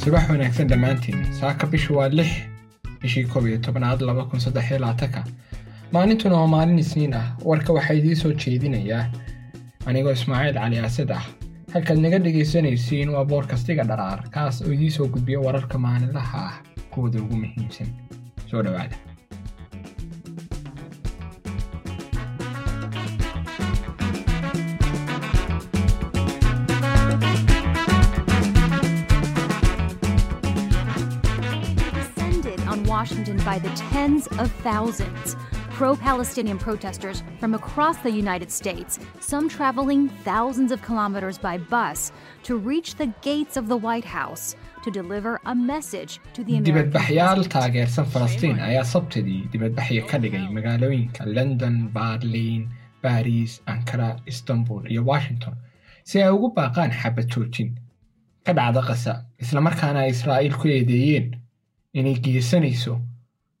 subax wanaagsan dhammaantiin. Saaka bishu waa lix bishii koob iyo tobnaad laba kun saddex iyo labaatanka maalintuna waa maalin isniin ah. Warka waxaa idiin soo jeedinayaa anigoo ismaaciil cali asad ah. Halkaad naga dhegaysanaysiin waa boorkastiga dharaar kaas oo idiin soo gudbiya wararka maalinlaha ah kuwada ugu muhiimsan. Soo dhowaada on Washington by the tens of thousands. Pro Palestinian protesters from across the United States, some traveling thousands of kilometers by bus to reach the gates of the White House to deliver a message to the American dibadbaxyaal taageersan falastiin ayaa sabtidii dibadbaxyo ka dhigay magaalooyinka london berlin baris ankara istanbul iyo washington si ay ugu baaqaan xabad joojin ka dhacda qasa islamarkaana ay israa'iil ku eedeeyeen inay geysanayso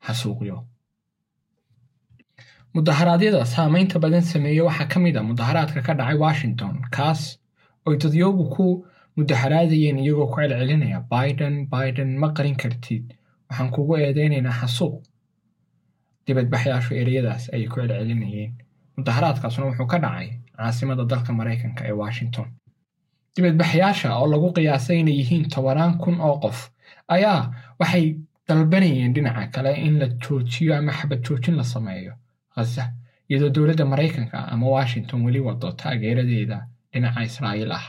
xasuuqyo mudaharaadyada saamaynta badan sameeye waxaa ka mid a mudaharaadka ka dhacay washington kaas oy dadyoogu ku mudaharaadayeen iyagoo ku celcelinaya biden. Biden ma qarin kartid waxaan kugu eedeynaynaa xasuuq dibadbaxyaashu ereyadaas ayay ku celcelinayeen. Mudaharaadkaasuna wuxuu ka dhacay caasimada dalka maraykanka ee washington. Dibadbaxyaasha oo lagu qiyaasay inay yihiin tobanaan kun oo qof ayaa waxay dalbanayeen dhinaca kale in la joojiyo ama xabad joojin la sameeyo khaza iyadoo dowladda maraykanka ama washington weli wado taageeradeeda dhinaca israa'iil ah.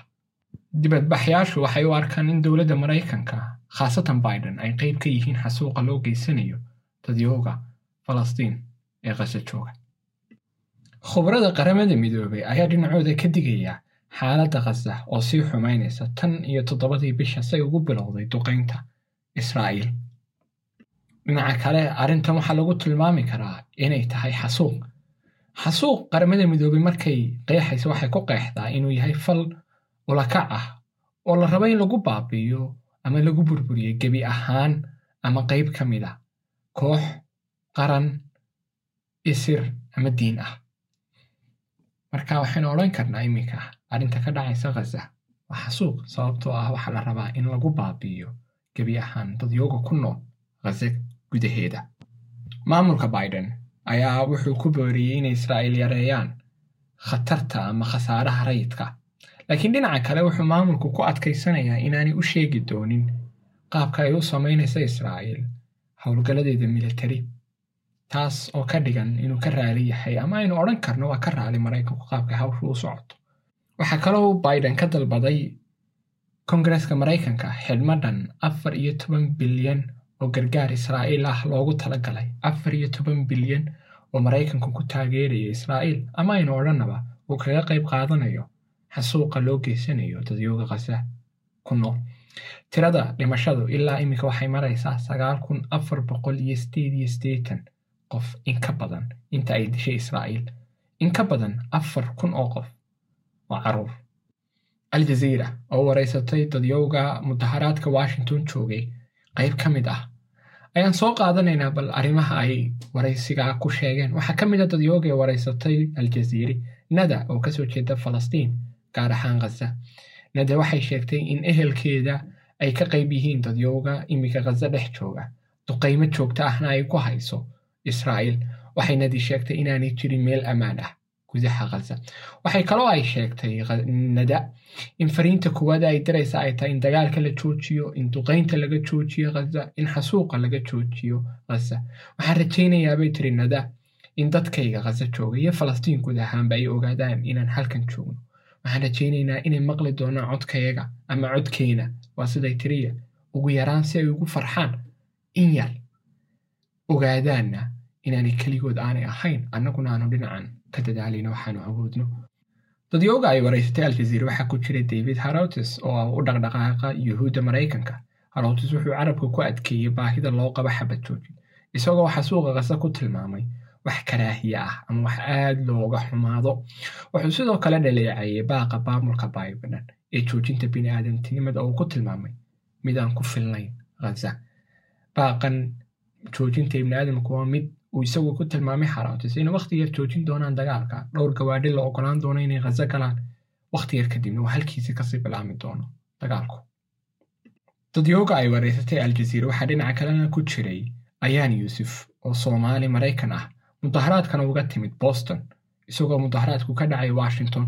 Dibadbaxyaashu waxay u arkaan in dowladda maraykanka khaasatan biden ay qayb ka yihiin xasuuqa loo geysanayo dadyooga falastiin ee khaza jooga. Khubrada qaramada midoobay ayaa dhinacooda ka digaya xaaladda khaza oo sii xumaynaysa tan iyo toddobadii bisha say ugu bilowday duqaynta israa'iil dhinaca kale arrintan waxaa lagu tilmaami karaa inay tahay xasuuq. Xasuuq qaramada midoobay markay qeexaysa waxay ku qeexdaa inuu yahay fal ulakac ah oo la rabo in lagu baabi'iyo ama lagu burburiyo gebi ahaan ama qayb ka mid ah koox qaran isir ama diin ah. Marka waxaynu odhan karnaa iminka arrinta ka dhacaysa khaza waa xasuuq sababtoo ah waxaa la rabaa in lagu baabi'iyo gebi ahaan dadyooga ku nool khaza gudaheeda maamulka biden ayaa wuxuu ku booriyey inay israa'iil yareeyaan khatarta ama khasaaraha rayidka laakiin dhinaca kale wuxuu maamulku ku adkaysanayaa inaanay u sheegi doonin qaabka ay u samaynaysa israa'iil howlgalladeeda militari taas oo ka dhigan inuu ka raali yahay ama aynu odhan karno waa ka raali maraykanku qaabka hawshu u socoto. Waxaa kaloo biden ka dalbaday kongareska maraykanka xidhmo dhan afar iyo toban bilyan oo gargaar israa'iil ah loogu talagalay afar iyo toban bilyan oo maraykanku ku taageeraya israa'iil. Ama aynu odhanaba uu kaga qayb qaadanayo xasuuqa loo geysanayo dadyooga khaza ku nool. Tirada dhimashadu ilaa iminka waxay maraysaa sagaal kun afar boqol iyo sideed iyo siddeetan qof in ka badan inta ay dishay israa'iil. In ka badan afar kun oo qof. Waa carruur aljaziira oo wareysatay dadyowga mudaharaadka washington joogay. Qayb ka mid ah. Ayaan soo qaadanaynaa bal arrimaha ay waraysigaa ku sheegeen. Waxaa ka mid a dadyooga ee wareysatay aljaziiri nada oo ka soo jeeda falastiin gaar ahaan khaza nada waxay sheegtay in ehelkeeda ay ka qayb yihiin dadyowga iminka khaza dhex jooga. Duqaymo joogta ahna ay ku hayso israa'iil. Waxay nadi sheegtay inaanay jirin meel ammaan ah gudaha khaza waxay kaloo ay sheegtay nada in fariinta kuwaada ay diraysa ay tahay in dagaalka la joojiyo in duqaynta laga joojiyo khaza in xasuuqa laga joojiyo khaza waxaan rajaynayaa bay tiri nada in dadkayga khaza jooga iyo falastiin guud ahaanba ay ogaadaan inaan halkan joogno. Waxaan rajaynaynaa inay maqli doonaan codkayaga ama codkeena waa siday tiriya ugu yaraan si ay ugu farxaan in yar ogaadaanna inaanay keligood aanay ahayn annaguna aanu dhinacan ka dadaalayno waxaanu awoodno dadyooga ay waraysatay aljaziira waxaa ku jira david haroutes oo u dhaqdhaqaaqa yuhuudda maraykanka. Haroutes wuxuu carabka ku adkeeyey baahida loo qabo xabad joojin isagoo xasuuqa kasa ku tilmaamay wax karaahiye ah ama wax aad looga xumaado. Wuxuu sidoo kale dhaleecayay baaqa maamulka biden ee joojinta bini'aadantinimada oo ku tilmaamay mid aan ku filnayn khaza baaqan joojinta ibniaadamku waa mid uu isagu ku tilmaamay xaraatis inay wakhti yar joojin doonaan dagaalka dhowr gawaadhi la ogolaan doono inay khaza galaan wakhti yar kadibna uu halkiisii ka sii bilaami doono dagaalku dadyooga ay wareysatay aljaziira waxaa dhinaca kalena ku jiray ayaan yuusuf oo soomaali maraykan ah mudaharaadkana uga timid boston isagoo mudaharaadku ka dhacay washington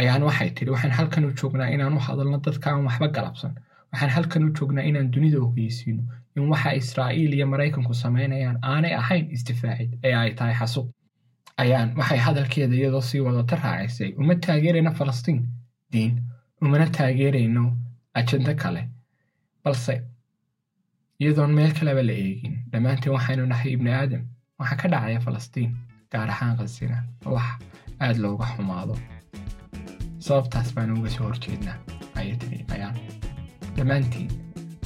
ayaan waxay tidhi waxaan halkan u joognaa inaan u hadalno dadka aan waxba galabsan waxaan halkan u joognaa inaan dunida ogeysiino? In waxa israa'iil iyo maraykanku samaynayaan aanay ahayn isdifaacid ee ay tahay xasuuq. Ayaan waxay hadalkeeda iyadoo sii wadata raacisay uma taageerayno falastiin diin. Umana taageerayno ajando kale. Balse iyadoon meel kaleba la eegin. Dhammaanteen waxaynu nahay ibni aadam. Waxaa ka dhacaya falastiin gaar ahaan khasina wax aada looga xumaado. Sababtaas baanu uga soo horjeednaa ayay ayaan dhammaantiin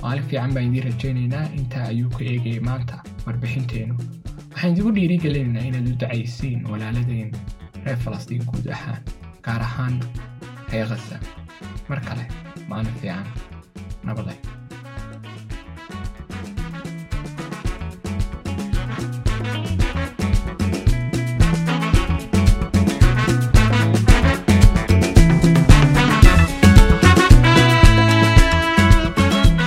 maalin fiican baan idiin rajaynaynaa intaa ayuu ka eegayay maanta warbixinteennu waxaan idigu dhiirigelinaynaa inaad u dacaysiin walaaladeen reer falastiin guud ahaan gaar ahaan reer khasa mar kale maalin fiican. Nabaday